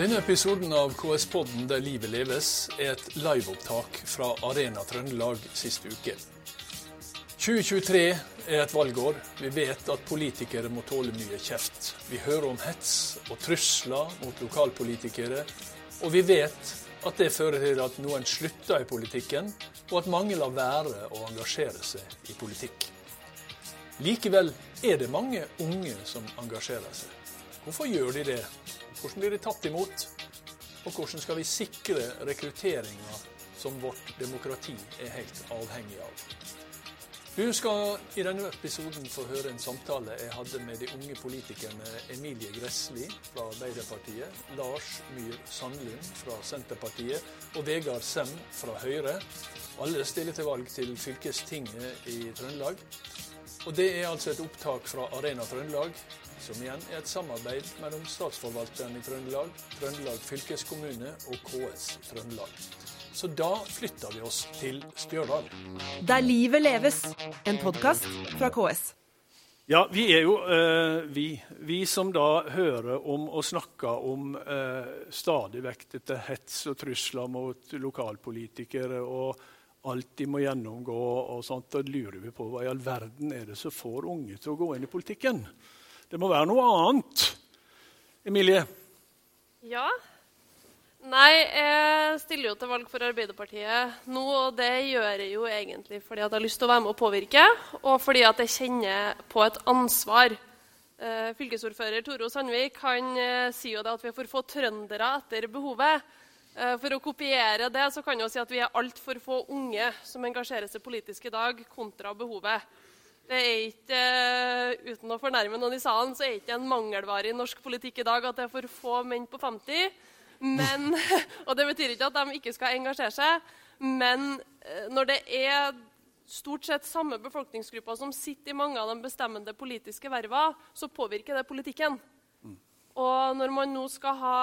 Denne episoden av KS-podden Der livet leves er et liveopptak fra Arena Trøndelag sist uke. 2023 er et valgår. Vi vet at politikere må tåle mye kjeft. Vi hører om hets og trusler mot lokalpolitikere, og vi vet at det fører til at noen slutter i politikken, og at mange lar være å engasjere seg i politikk. Likevel er det mange unge som engasjerer seg. Hvorfor gjør de det? Hvordan blir de tatt imot? Og hvordan skal vi sikre rekrutteringa som vårt demokrati er helt avhengig av? Du skal i denne episoden få høre en samtale jeg hadde med de unge politikerne Emilie Gressli fra Arbeiderpartiet, Lars Myhr Sandlund fra Senterpartiet og Vegard Sem fra Høyre. Alle stiller til valg til fylkestinget i Trøndelag. Og Det er altså et opptak fra Arena Trøndelag, som igjen er et samarbeid mellom Statsforvalteren i Trøndelag, Trøndelag fylkeskommune og KS Trøndelag. Så da flytter vi oss til Stjørdal. Der livet leves, en podkast fra KS. Ja, vi er jo eh, vi, vi, som da hører om og snakker om eh, stadig vekk dette hets og trusler mot lokalpolitikere og alt de må gjennomgå og sånt. Da lurer vi på hva i all verden er det som får unge til å gå inn i politikken. Det må være noe annet. Emilie? Ja. Nei, jeg stiller jo til valg for Arbeiderpartiet nå, og det gjør jeg jo egentlig fordi jeg har lyst til å være med og påvirke, og fordi at jeg kjenner på et ansvar. Eh, fylkesordfører Toro Sandvik han eh, sier jo det at vi er for få trøndere etter behovet. Eh, for å kopiere det så kan jeg si at vi er altfor få unge som engasjerer seg politisk i dag, kontra behovet. Det er ikke, uh, Uten å fornærme noen i salen, så er det ikke en mangelvare i norsk politikk i dag at det er for få menn på 50. Men, og det betyr ikke at de ikke skal engasjere seg. Men uh, når det er stort sett samme befolkningsgrupper som sitter i mange av de bestemmende politiske vervene, så påvirker det politikken. Og når man nå skal ha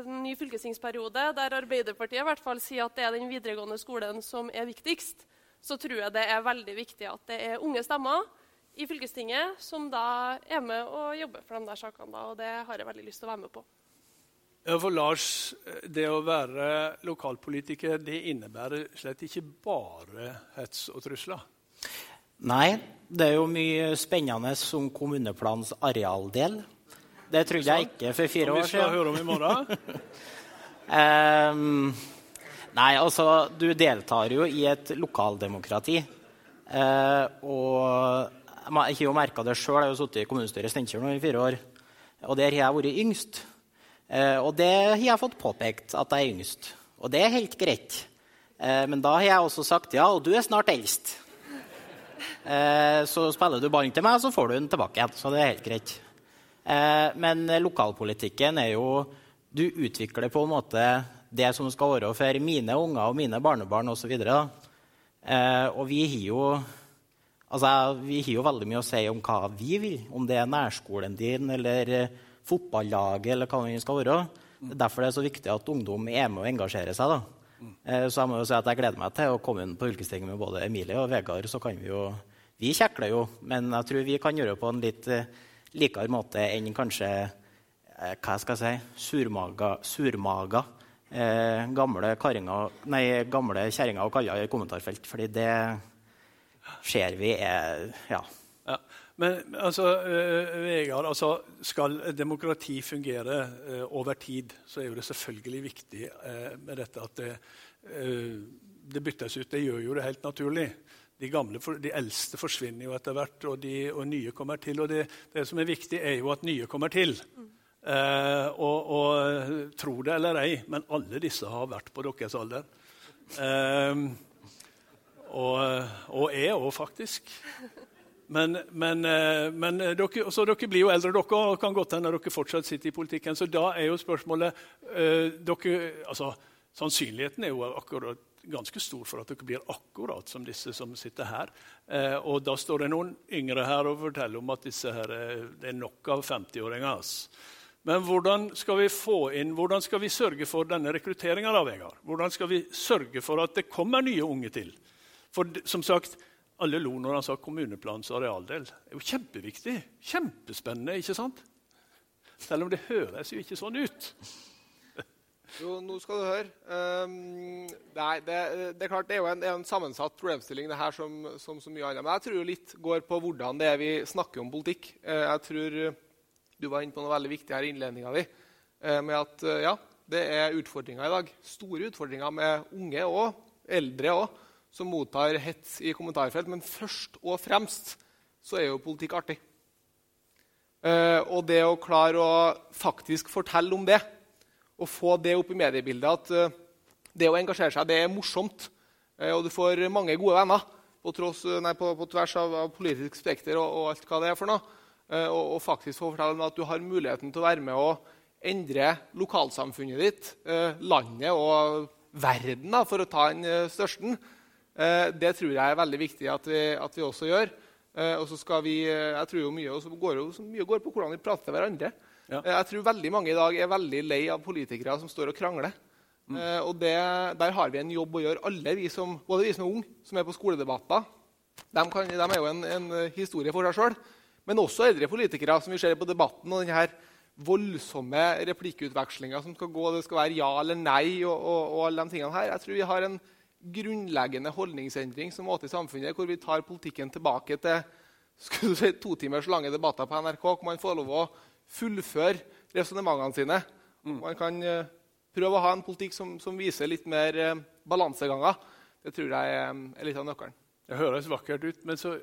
en ny fylkestingsperiode, der Arbeiderpartiet i hvert fall sier at det er den videregående skolen som er viktigst, så tror jeg det er veldig viktig at det er unge stemmer i fylkestinget som da er med og jobber for de der sakene. Da, og det har jeg veldig lyst til å være med på. Ja, for Lars, det å være lokalpolitiker det innebærer slett ikke bare hets og trusler? Nei, det er jo mye spennende som kommuneplans arealdel. Det trodde jeg ikke for fire år siden. Som vi skal høre om i morgen? um, Nei, altså, du deltar jo i et lokaldemokrati. Eh, og jeg har jo merka det sjøl. Jeg har jo sittet i kommunestyret i Steinkjer i fire år. Og der har jeg vært yngst. Eh, og det har jeg fått påpekt at jeg er yngst. Og det er helt greit. Eh, men da har jeg også sagt ja, og du er snart eldst. Eh, så spiller du ballen til meg, så får du den tilbake igjen. Så det er helt greit. Eh, men lokalpolitikken er jo Du utvikler på en måte det som skal være for mine unger og mine barnebarn osv. Og, eh, og vi har jo altså, vi har jo veldig mye å si om hva vi vil. Om det er nærskolen din eller eh, fotballaget eller hva det skal være. Det er derfor det er så viktig at ungdom er med og engasjerer seg. da. Eh, så jeg må jo si at jeg gleder meg til å komme inn på fylkestinget med både Emilie og Vegard. så kan Vi jo, vi kjekler jo, men jeg tror vi kan gjøre det på en litt eh, likere måte enn kanskje hva skal jeg si, surmaga, surmaga eh, gamle, gamle kjerringer og kaller i kommentarfelt. fordi det ser vi er Ja. ja. Men altså, eh, Vegard, altså, skal demokrati fungere eh, over tid, så er jo det selvfølgelig viktig eh, med dette at det, uh, det, byttes ut. Det gjør jo det helt naturlig. De, gamle, de eldste forsvinner jo etter hvert, og, de, og nye kommer til. Og det, det, som er viktig, er jo at nye kommer til. Mm. Eh, og, og, tro det eller ei, men alle disse har vært på deres alder. Eh, og, og er òg, faktisk. Men, men, eh, men dere, dere, blir jo eldre, dere, og kan godt hende dere fortsatt sitter i politikken. Så da er jo spørsmålet eh, dere, altså, Sannsynligheten er jo akkurat ganske stor for at dere blir akkurat som disse som sitter her. Eh, og da står det noen yngre her og forteller om at disse her, eh, det er nok av 50-åringer. Men hvordan skal vi få inn, hvordan skal vi sørge for denne rekrutteringa? Hvordan skal vi sørge for at det kommer nye unge til? For som sagt, Alle lo når han sa kommuneplans arealdel. Det er jo kjempeviktig. Kjempespennende, ikke sant? Selv om det høres jo ikke sånn ut. Jo, nå skal du høre. Um, nei, det, det, er klart det er jo en, en sammensatt problemstilling, det her som, så mye annet. Men jeg tror jo litt går på hvordan det er vi snakker om politikk. Uh, jeg tror Du var inne på noe veldig viktig her i innledninga di. Uh, med at uh, ja, det er utfordringer i dag. Store utfordringer med unge og eldre òg, som mottar hets i kommentarfelt. Men først og fremst så er jo politikk artig. og det å klare å faktisk fortelle om det og få det opp i mediebildet at det å engasjere seg det er morsomt. Og du får mange gode venner på, tross, nei, på, på tvers av, av, politisk spekter og, og, alt hva det er for noe. Og, og, faktisk få fortelle dem at du har muligheten til å være med og endre lokalsamfunnet ditt, landet og verden, da, for å ta den største. det tror jeg er veldig viktig at vi, at vi også gjør. og så skal vi, jeg tror jo mye, går, mye går på hvordan vi prater til hverandre. Ja. Eh, jeg tror veldig mange i dag er veldig lei av politikere som står og krangler. Mm. Eh, og det, Der har vi en jobb å gjøre, alle vi som, både vi som er unge, som er på skoledebatter. De, kan, de er jo en, en, historie for seg sjøl. Men også eldre politikere, som vi ser på debatten. og denne voldsomme replikkutvekslinga som skal gå. Det skal være ja eller nei og, og, og, alle de tingene her. Jeg tror vi har en grunnleggende holdningsendring som måte i samfunnet, hvor vi tar politikken tilbake til skulle du si, to timers lange debatter på NRK, hvor man får lov å fullføre resonnementene sine. Mm. Man kan uh, prøve å ha en politikk som, som viser litt mer uh, balanseganger. Det tror jeg er, er litt av nøkkelen. Det høres vakkert ut, men så,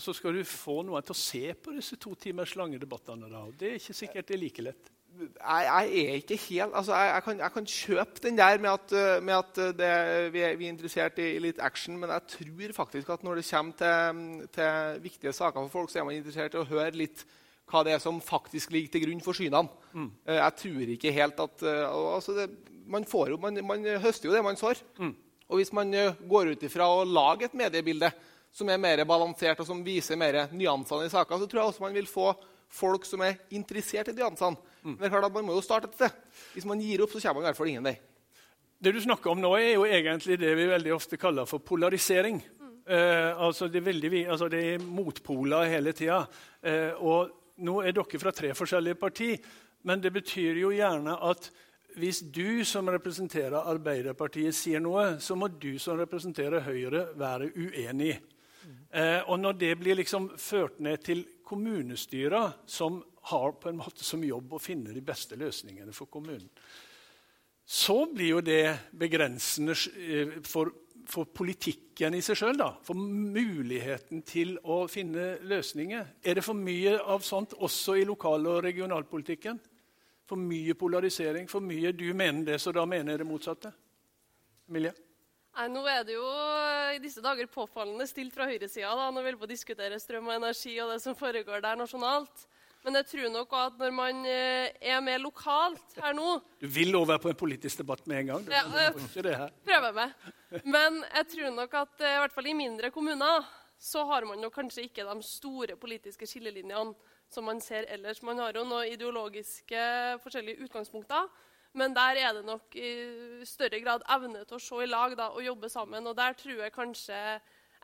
så skal du få noen til å se på disse to timers lange debattene. Da. Det er ikke sikkert det er like lett. Jeg, jeg er ikke helt altså jeg, jeg, kan, jeg, kan, kjøpe den der med at, eh, med at det, vi, er, vi, er, interessert i, i, litt action, men jeg tror faktisk at når det kommer til, til viktige saker for folk, så er man interessert i å høre litt hva det er som faktisk ligger til grunn for synene. Mm. Eh, jeg tror ikke helt at altså det, man, jo, man, man, høster jo det man sår. Mm. Og hvis man uh, går ut ifra å lage et mediebilde som er mer balansert og som viser mer nyansene i saken, så tror jeg også man vil få folk som er interessert i nyansene. Mm. Men det er klart at man må jo starte et sted. Hvis man gir opp, så kommer man i hvert fall ingen vei. Det du snakker om nå, er jo egentlig det vi veldig ofte kaller for polarisering. Mm. Eh, altså det, er veldig, altså det, er motpoler hele tida. Eh, og nå er dere fra tre forskjellige partier, men det betyr jo gjerne at hvis du som representerer Arbeiderpartiet, sier noe, så må du som representerer Høyre, være uenig. Eh, og når det blir liksom ført ned til kommunestyrer, som har på en måte som jobb å finne de beste løsningene for kommunen, så blir jo det begrensende eh, for for politikken i seg sjøl, for muligheten til å finne løsninger. Er det for mye av sånt også i lokal- og regionalpolitikken? For mye polarisering? For mye du mener det, så da mener jeg det motsatte? Emilie? Nei, nå er det jo i disse dager påfallende stilt fra høyresida når vi vil på å diskutere strøm og energi og det som foregår der nasjonalt. Men jeg tror nok at når man eh, er med lokalt her nå Du vil være på en politisk debatt med en gang? Du, ja, jeg prøver meg. Men jeg tror nok at eh, i hvert fall i mindre kommuner så har man jo kanskje ikke de store politiske skillelinjene som man ser ellers. Man har jo noen ideologiske forskjellige utgangspunkter. Men der er det nok i større grad evne til å se i lag da, og jobbe sammen. Og der tror jeg kanskje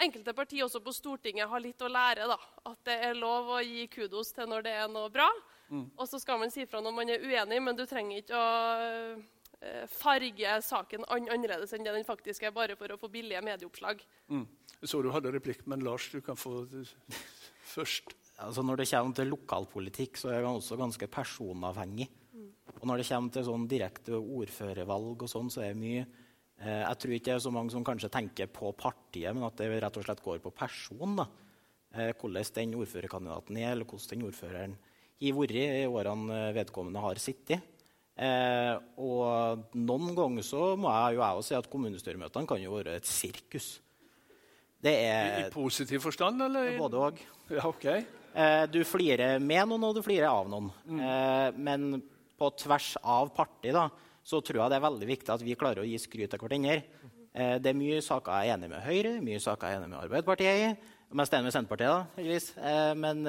enkelte partier også på Stortinget har litt å lære. da, At det er lov å gi kudos til når det er noe bra. Mm. Og så skal man si fra når man er uenig, men du trenger ikke å uh, farge saken an annerledes enn det den faktisk er, bare for å få billige medieoppslag. Mm. Jeg så du hadde replikk, men Lars, du kan få først. Altså når det kommer til lokalpolitikk, så er det også ganske personavhengig. Mm. Og når det kommer til sånn direkte ordførervalg, og sånn, så er det mye Eh, jeg tror ikke det er så mange som kanskje tenker på partiet, men at det rett og slett går på person. da. Eh, hvordan den ordførerkandidaten er, eller hvordan den ordføreren har vært i årene vedkommende har sittet. Eh, og noen ganger så må jeg jo jeg også si at kommunestyremøtene kan jo være et sirkus. Det er, I, positiv forstand, eller? Både òg. Ja, okay. Eh, du flirer med noen, og du flirer av noen. Mm. Eh, men på tvers av parti da, så tror jeg det er veldig viktig at vi klarer å gi skryt til hverandre. Eh, det er mye saker jeg er enig med Høyre, mye saker jeg er enig med Arbeiderpartiet i. Mest enig med Senterpartiet, da, heldigvis. Eh, men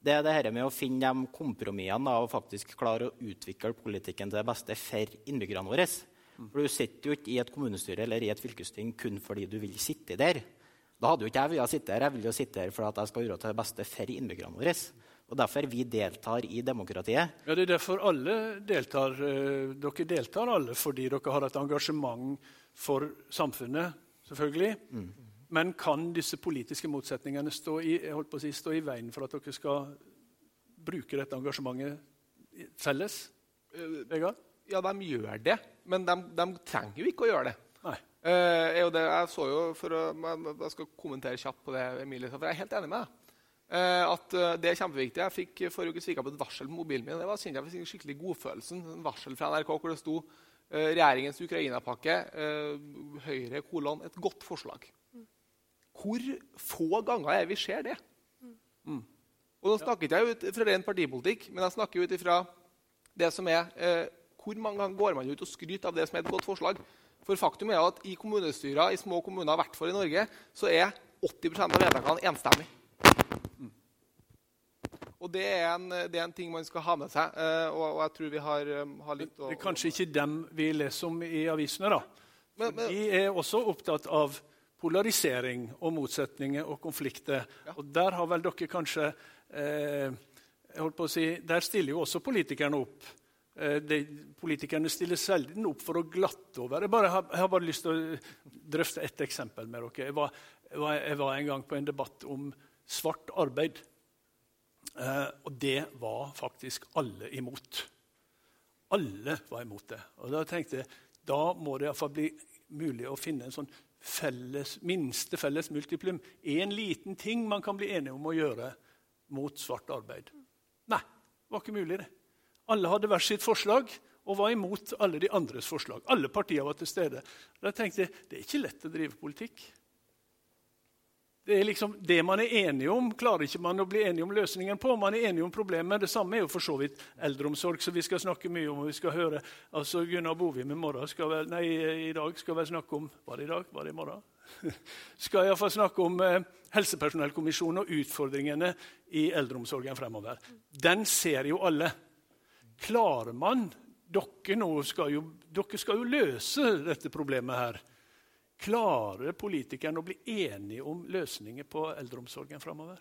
det er det her med å finne de kompromissene og faktisk klare å utvikle politikken til det beste for innbyggerne våre. For Du sitter jo ikke i et kommunestyre eller i et fylkesting kun fordi du vil sitte der. Da hadde jo ikke jeg villet sitte her. Jeg vil jo sitte her for at jeg skal gjøre til det beste for innbyggerne våre. Og derfor vi deltar i demokratiet. Ja, Det er derfor alle deltar. Eh, dere deltar alle fordi dere har et engasjement for samfunnet, selvfølgelig. Mm. Men kan disse politiske motsetningene stå i, si, stå i, veien for at dere skal bruke dette engasjementet felles? Eh, Vegard? Ja, de gjør det. Men de, de trenger jo ikke å gjøre det. Nei. Uh, det, jeg så jo, for å, jeg skal kommentere kjapt på det, Emilie, for jeg er helt enig med deg. Uh, at uh, Det er kjempeviktig. Jeg fikk forrige uke svika på et varsel på mobilen min. Det var jeg fikk skikkelig godfølelsen. En varsel fra NRK hvor det sto regjeringens Ukraina-pakke, Høyre kolon, et godt forslag. Mm. Hvor få ganger er vi ser det? Mm. Og Nå snakker ikke jeg ut fra ren partipolitikk, men jeg snakker ut ifra det som er Hvor mange ganger går man ut og skryter av det som er et godt forslag? For faktum er at i kommunestyrer i små kommuner, i hvert fall i Norge, så er 80% av vedtakene enstemmig. Mm. Og det er, en, det er, en, ting man skal ha med seg. Eh, og, og jeg tror vi har, eh, har litt å, Det er kanskje ikke dem vi leser om i avisene, da. Men, men, de er også opptatt av polarisering og motsetninger og konflikter. Ja. Og der har vel dere kanskje eh, jeg holdt på å si, Der stiller jo også politikerne opp. Eh, de, politikerne stiller sjelden opp for å glatte over. Jeg, bare, jeg, har bare lyst til å drøfte ett eksempel med dere. Jeg var, jeg var, en gang på en debatt om svart arbeid. Eh, og det var faktisk alle imot. Alle var imot det. Og Da tenkte jeg da må det iallfall bli mulig å finne en sånn felles, minste felles multiplum. En liten ting man kan bli enige om å gjøre mot svart arbeid. Nei, det var ikke mulig, det. Alle hadde hvert sitt forslag og var imot alle de andres forslag. Alle partier var til stede. Da tenkte jeg det er ikke lett å drive politikk. Det er liksom det man er enige om, klarer ikke man å bli enige om løsningen på. Man er enige om problemet. Det samme er jo for så vidt eldreomsorg, som vi skal snakke mye om. og vi skal høre. Altså Gunnar Bovim i, morgen skal vel, nei, i dag skal vel snakke om Var det i dag? Var det i morgen? skal iallfall snakke om eh, helsepersonellkommisjonen og utfordringene i eldreomsorgen fremover. Den ser jo alle. Klarer man dere, skal jo, dere skal jo løse dette problemet her. Klarer politikerne å bli enige om løsninger på eldreomsorgen framover?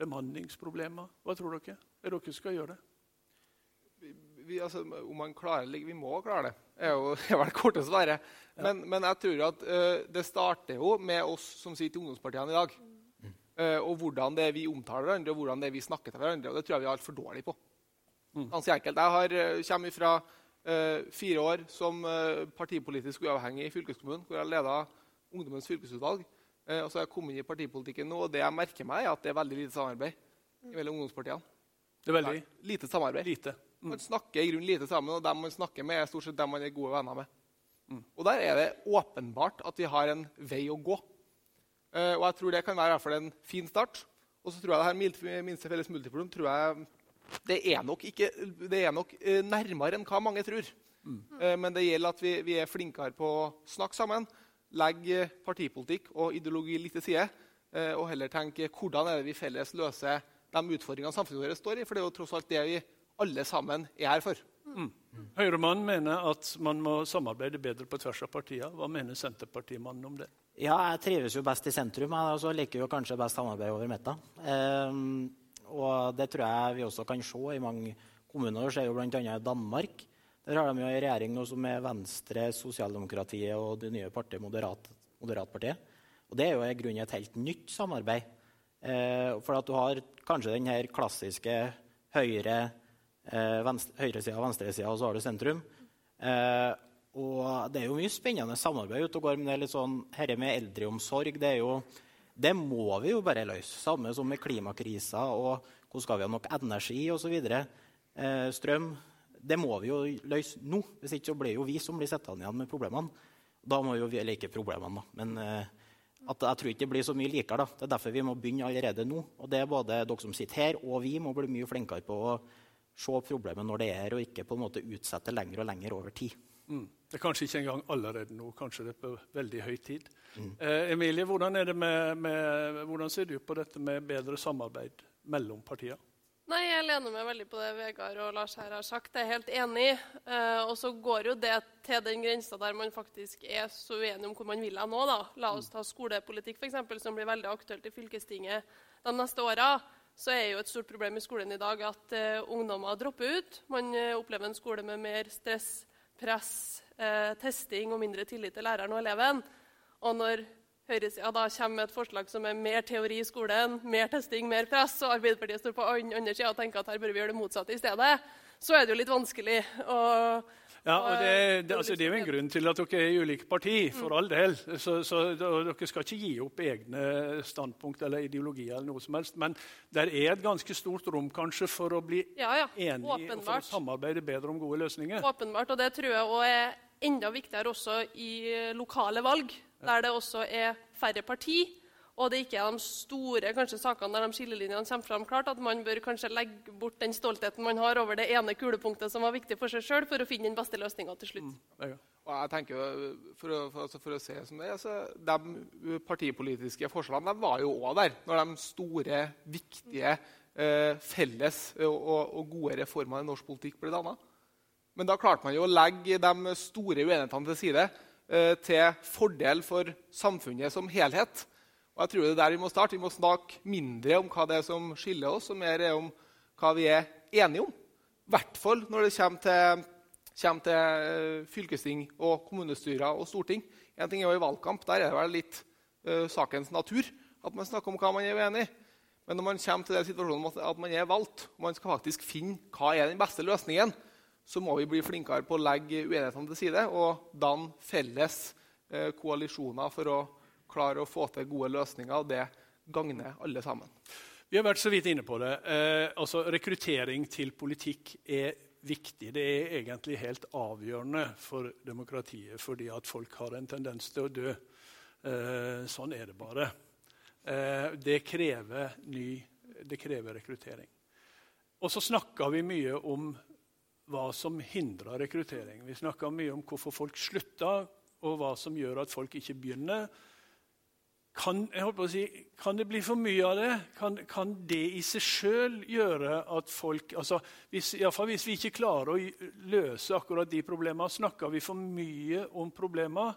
Bemanningsproblemer? Hva tror dere? Er dere skal gjøre det? Vi, altså, om man klarer det, Vi må klare det. Er jo er vel korte svaret. Men, ja. men, jeg tror at uh, det starter jo med oss som sitter i ungdomspartiene i dag. Uh, og hvordan det er vi omtaler hverandre og hvordan det er vi snakker til hverandre. og Det tror jeg vi er altfor dårlige på. Mm. Ganske enkelt. Jeg har, eh, kommer fra uh, fire år som uh, partipolitisk uavhengig i fylkeskommunen, hvor jeg leda ungdommens fylkesutvalg. Uh, og så har jeg kommet inn i partipolitikken nå, og det jeg merker meg, er at det er veldig lite samarbeid mellom ungdomspartiene. Det er veldig Lite samarbeid. Lite. Mm. Man snakker i grunnen lite sammen, og dem man snakker med, er stort sett dem man er gode venner med. Mm. Og der er det åpenbart at vi har en vei å gå. og jeg tror det kan være i hvert fall en fin start. Og så tror jeg det her minste felles multiplum tror jeg det er nok, ikke, det er nok eh, nærmere enn hva mange tror. Mm. Eh, men det gjelder at vi, vi, er flinkere på å snakke sammen, legge partipolitikk og ideologi litt til side, eh, og heller tenke hvordan er det vi felles løser de utfordringene samfunnet vårt står i. For det er jo tross alt det vi alle sammen er her for. Mm. Høyremann mener at man må samarbeide bedre på tvers av partiene. Hva mener Senterpartimannen om det? Ja, Jeg trives jo best i sentrum, og så liker jo kanskje best samarbeid over midten. Um, og det tror jeg vi også kan se i mange kommuner. Det skjer jo bl.a. i Danmark. Der har de jo en regjering nå som er Venstre, Sosialdemokratiet og det nye partiet Moderat, Moderatpartiet. Og det er jo i grunnen et helt nytt samarbeid. Eh, for at du har kanskje den her klassiske høyre, eh, høyresida og venstresida, og så har du sentrum. Eh, og det er jo mye spennende samarbeid ute og går. Men det er litt sånn, dette med eldreomsorg det er jo det må vi jo bare løse. Samme som med klimakrisa og hvordan skal vi ha nok energi osv. Eh, strøm. Det må vi jo løse nå. Hvis ikke så blir jo vi som blir sittende igjen med problemene. Da må jo vi like problemene. Da. Men eh, at jeg tror ikke det blir så mye likere. Da. Det er derfor vi må begynne allerede nå. Og det er både dere som sitter her, og vi må bli mye flinkere på å se problemet når det er, og ikke på en måte utsette lenger og lenger over tid. Mm. Det er kanskje ikke engang allerede nå, kanskje det er på veldig høy tid. Mm. Eh, Emilie, hvordan, med, med, hvordan, ser du på dette med bedre samarbeid mellom partier? Nei, Jeg lener meg veldig på det Vegard og Lars her har sagt. Jeg er helt enig. Eh, og så går jo det til den grensa der man faktisk er så uenig om hvor man vil nå. Da. La oss ta skolepolitikk, f.eks., som blir veldig aktuelt i fylkestinget de neste åra. Så er jo et stort problem i skolen i dag at eh, ungdommer dropper ut. Man eh, opplever en skole med mer stress, press, eh, testing og mindre tillit til læreren og eleven. Og når høyresida da kommer med et forslag som er mer teori i skolen, mer testing, mer press, og Arbeiderpartiet står på andre sida og tenker at her bør vi gjøre det motsatte i stedet, så er det jo litt vanskelig å ja, og det, det, altså, det, er jo en grunn til at dere er i ulike parti, for all del. Så, så Dere skal ikke gi opp egne standpunkt eller ideologier, eller noe som helst, men det er et ganske stort rom kanskje for å bli ja, ja. enige og for å samarbeide bedre om gode løsninger. Åpenbart, og det tror jeg også er enda viktigere også i lokale valg, der det også er færre partier og det ikke er de store kanskje, sakene der de skillelinjene kommer fram klart, at man bør kanskje legge bort den stoltheten man har over det ene kulepunktet som var viktig for seg sjøl, for å finne den beste løsninga til slutt. Mm, og jeg tenker, For å, for, altså for å se som det, altså, De partipolitiske forskjellene de var jo òg der når de store, viktige, eh, felles og, og, gode reformene i norsk politikk ble danna. Men da klarte man jo å legge de store uenighetene til side eh, til fordel for samfunnet som helhet. Og jeg tror det er der Vi må starte. Vi må snakke mindre om hva det er som skiller oss, og mer om hva vi er enige om. I hvert fall når det kommer til, kommer til eh, fylkesting og kommunestyrer og storting. En ting er jo i valgkamp. Der er det vel litt uh, sakens natur at man snakker om hva man er uenig i. Men når man kommer til den situasjonen at man er valgt, og man skal faktisk finne hva er den beste løsningen, så må vi bli flinkere på å legge uenighetene til side og danne felles uh, koalisjoner for å klare å få til gode løsninger, og det gagner alle sammen. Vi har vært så vidt inne på det. Eh, altså, rekruttering til politikk er viktig. Det er egentlig helt avgjørende for demokratiet, fordi at folk har en tendens til å dø. Eh, sånn er det bare. Eh, det, krever ny, det krever rekruttering. Og så snakka vi mye om hva som hindrer rekruttering. Vi snakka mye om hvorfor folk slutter, og hva som gjør at folk ikke begynner. Kan, si, kan, det bli for mye av det? Kan, kan det i seg sjøl gjøre at folk altså, hvis, hvis, vi ikke klarer å løse akkurat de problemene, snakker vi for mye om problemer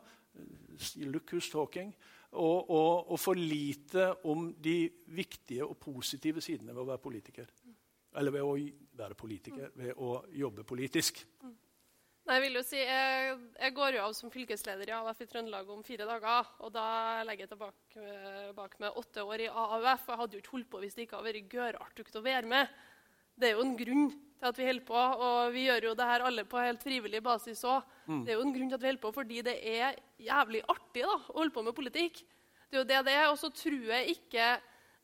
Lucus talking, og, og, og, for lite om de viktige og positive sidene ved å være politiker. Eller ved å være politiker, ved å jobbe politisk. Jeg vil jo si, jeg, jeg, går jo av som fylkesleder i AUF i Trøndelag om fire dager. Og da legger jeg tilbake bak med åtte år i AUF. Og jeg hadde jo ikke holdt på hvis det ikke hadde vært gørartig å være med. Det er jo en grunn til at vi holder på, og vi gjør jo det her alle på helt frivillig basis òg. Mm. Det er jo en grunn til at vi holder på fordi det er jævlig artig da, å holde på med politikk. Det er jo det det er. Og så tror jeg ikke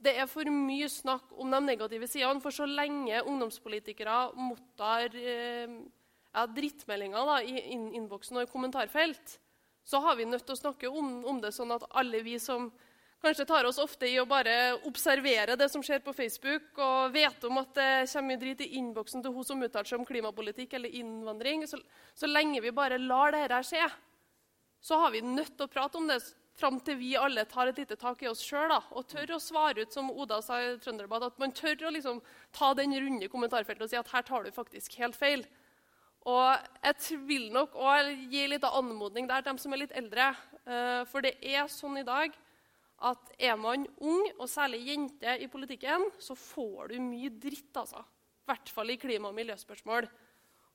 det er for mye snakk om de negative sidene. For så lenge ungdomspolitikere mottar eh, ja, drittmeldinger da, i innboksen og i kommentarfelt, så har vi nødt til å snakke om, om, det sånn at alle vi som kanskje tar oss ofte i å bare observere det som skjer på Facebook, og vet om at det kommer mye drit i innboksen til hun som uttaler seg om klimapolitikk eller innvandring, så, så lenge vi bare lar dette skje, så har vi nødt til å prate om det fram til vi alle tar et lite tak i oss sjøl og tør å svare ut, som Oda sa i Trønderbad, at man tør å liksom ta den runde kommentarfeltet og si at her tar du faktisk helt feil. Og jeg vil nok òg gi litt anmodning der til dem som er litt eldre. Eh, for det er sånn i dag at er man ung, og særlig jente, i politikken, så får du mye dritt, altså. I hvert fall i klima- og miljøspørsmål.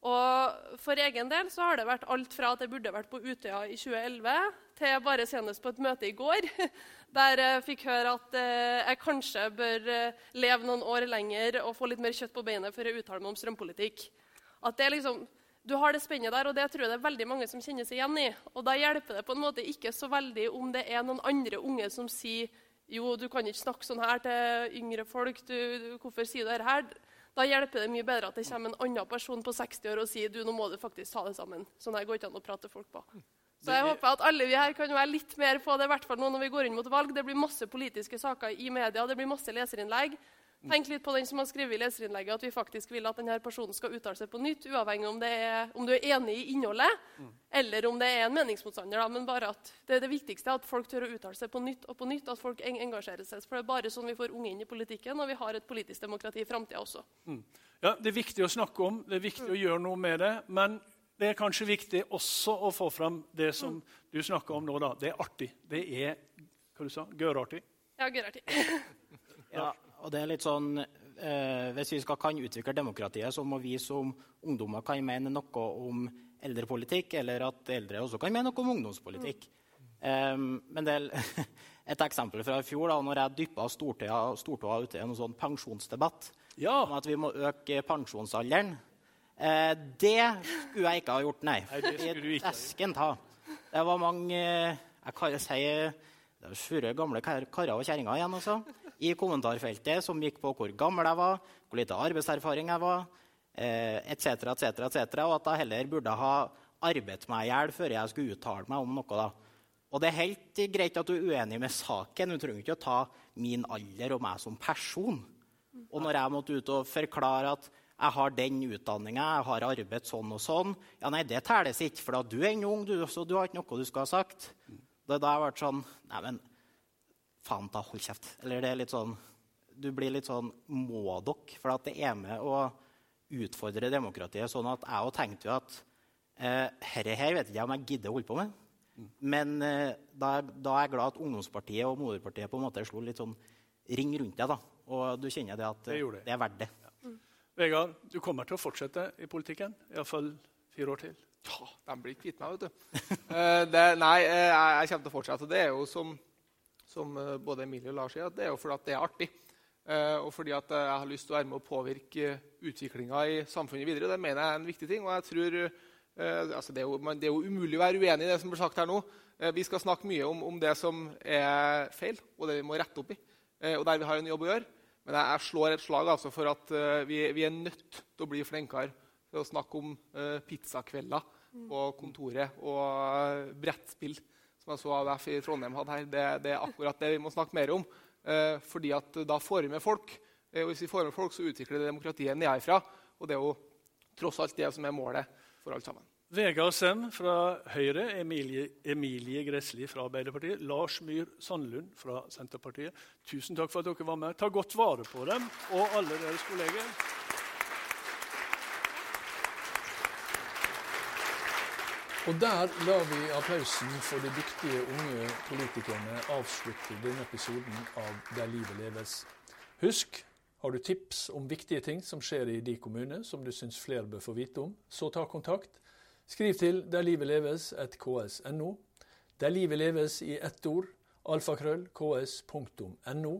Og For egen del så har det vært alt fra at jeg burde vært på Utøya i 2011, til bare senest på et møte i går, der jeg fikk høre at eh, jeg kanskje bør eh, leve noen år lenger og få litt mer kjøtt på beinet før jeg uttaler meg om strømpolitikk. At det liksom, du har det spennet der, og det tror jeg det er veldig mange som kjenner seg igjen i. Og da hjelper det på en måte ikke så veldig om det er noen andre unge som sier jo, du kan ikke snakke sånn her til yngre folk. Du, du, hvorfor sier du dette her? Da hjelper det mye bedre at det kommer en annen person på 60 år og sier du, nå må du faktisk ta det sammen. Sånn her går ikke an å prate folk på. Så jeg håper at alle vi her kan være litt mer på det, i hvert fall nå når vi går inn mot valg. Det blir masse politiske saker i media, det blir masse leserinnlegg. Tenk litt på den som har skrevet i leserinnlegget at vi faktisk vil at denne personen skal uttale seg på nytt, uavhengig om, er, om du er enig i innholdet, mm. eller om det er en meningsmotstander. Da. Men bare at det, er det viktigste er at folk tør å uttale seg på nytt og på nytt. At folk engasjerer seg. For det er bare sånn vi får unge inn i politikken, og vi har et politisk demokrati i framtida også. Mm. Ja, Det er viktig å snakke om, det er viktig mm. å gjøre noe med det. Men det er kanskje viktig også å få fram det som mm. du snakker om nå. da. Det er artig. Det er hva du sa, gørartig. Ja, gørartig. ja, og det er litt sånn eh, Hvis vi skal kan utvikle demokratiet, så må vi som ungdommer kan mene noe om eldrepolitikk, eller at eldre også kan mene noe om ungdomspolitikk. Um, men det er et eksempel fra i fjor, da når jeg dyppa stortåa, ut i en sånn pensjonsdebatt Ja. om at vi må øke pensjonsalderen. Eh, det skulle jeg ikke ha gjort, nei. Nei, det skulle du ikke. Esken ta. Det var mange eh, Jeg kan si det er sure gamle kar karer og kjerringer igjen også, i kommentarfeltet som gikk på hvor gammel jeg var, hvor lite arbeidserfaring jeg var, etc., etc., etc., og at jeg heller burde ha arbeidet meg i hjel før jeg skulle uttale meg om noe. da. Og det er helt greit at du er uenig med saken. Du trenger ikke å ta min alder og meg som person. Og når jeg måtte ut og forklare at jeg har den utdanninga, jeg har arbeidet sånn og sånn Ja, nei, det telles ikke, for da du er ennå ung, du, så du har ikke noe du skal ha sagt. Det da jeg ble sånn Nei, men faen ta, hold kjeft. Eller det er litt sånn Du blir litt sånn Må dere? For at det er med å utfordre demokratiet. Sånn at jeg òg tenkte jo at eh, herre her vet ikke jeg om jeg gidder å holde på med. Men eh, da, da er jeg glad at ungdomspartiet og moderpartiet på en måte slo litt sånn ring rundt deg. da. Og du kjenner det at Det det. er verdt det. Vegard, du kommer til å fortsette i politikken, iallfall fire år til. Ja, de blir kvitt meg, vet du. uh, det, nei, jeg, jeg kommer til å fortsette. Det er jo som, som eh, både Emilie og Lars sier, at det er jo fordi at det er artig. Eh, og fordi at eh, jeg har lyst til å være med å påvirke utviklinga i samfunnet videre. Det mener jeg er en viktig ting. og jeg tror eh, altså det, er jo, det er jo umulig å være uenig i det som blir sagt her nå. Vi skal snakke mye om, om det som er feil, og det vi må rette opp i. Eh, og der vi har en jobb å gjøre. Men jeg, jeg slår et slag altså for at vi, vi er nødt til å bli flinkere til å snakke om pizzakvelder på kontoret og brettspill, som jeg så AUF i Trondheim hadde her. Det, det er akkurat det vi må snakke mer om. Eh, fordi at da med folk. Eh, og hvis vi får med folk, så utvikler det demokratiet nedenfra. Og det er jo tross alt det som er målet for alle sammen. Vegard Sem fra Høyre, Emilie, Emilie Gressli fra Arbeiderpartiet, Lars Myhr Sandlund fra Senterpartiet. Tusen takk for at dere var med. Ta godt vare på dem og alle deres kolleger. Og der lar vi applausen for de dyktige unge politikerne avslutte denne episoden av Der livet leves. Husk, har du tips om viktige ting som skjer i din kommune, som du syns flere bør få vite om, så ta kontakt. Skriv til derlivetleves.ks.no. Der livet leves i ett ord, alfakrøll, ks.no.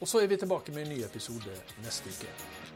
Og så er vi tilbake med en ny episode neste uke.